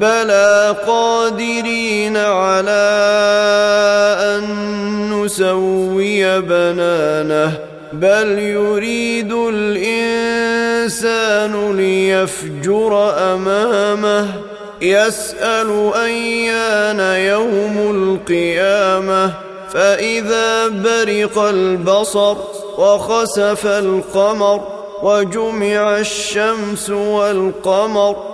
بلى قادرين على أن نسوي بنانه بل يريد الإنسان ليفجر أمامه. يسأل أيان يوم القيامة. فإذا برق البصر وخسف القمر وجمع الشمس والقمر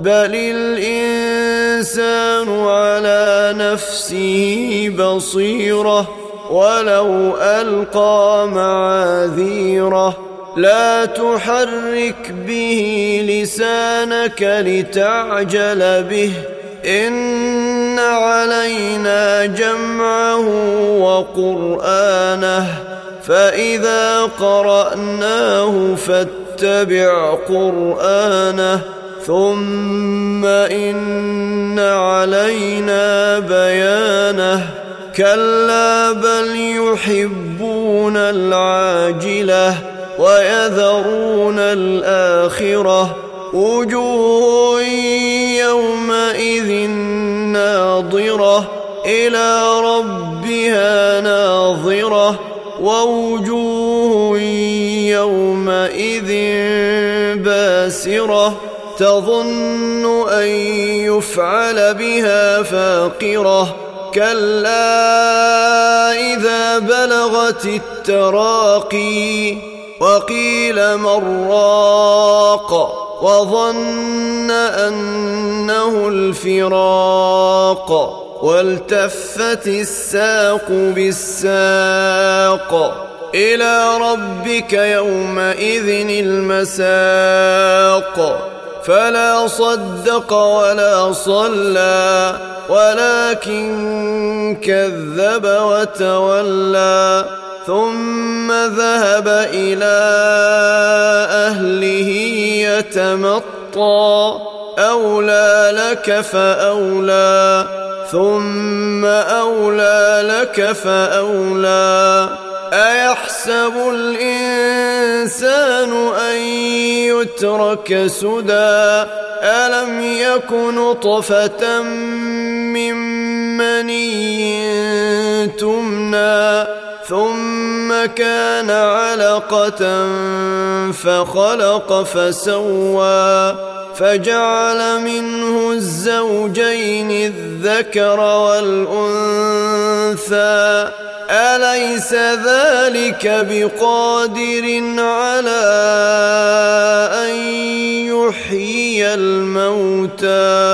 بل الانسان على نفسه بصيره ولو القى معاذيره لا تحرك به لسانك لتعجل به ان علينا جمعه وقرانه فاذا قراناه فاتبع قرانه ثم إن علينا بيانه. كلا بل يحبون العاجلة ويذرون الآخرة. وجوه يومئذ ناظرة إلى ربها ناظرة. ووجوه يومئذ باسرة. تظن أن يفعل بها فاقرة. كلا إذا بلغت التراقي وقيل من راق وظن أنه الفراق. والتفت الساق بالساق إلى ربك يومئذ المساق. فلا صدق ولا صلى ولكن كذب وتولى. ثم ذهب إلى أهله يتمطى. أولى لك فأولى. ثم أولى لك فأولى. أيحسب الإنسان أن يترك سدى ألم يك نطفة من مني تمنى ثم كان علقة فخلق فسوى فجعل منه الزوجين الذكر والأنثى. أليس ذلك بقادر على أن يحيي الموتى؟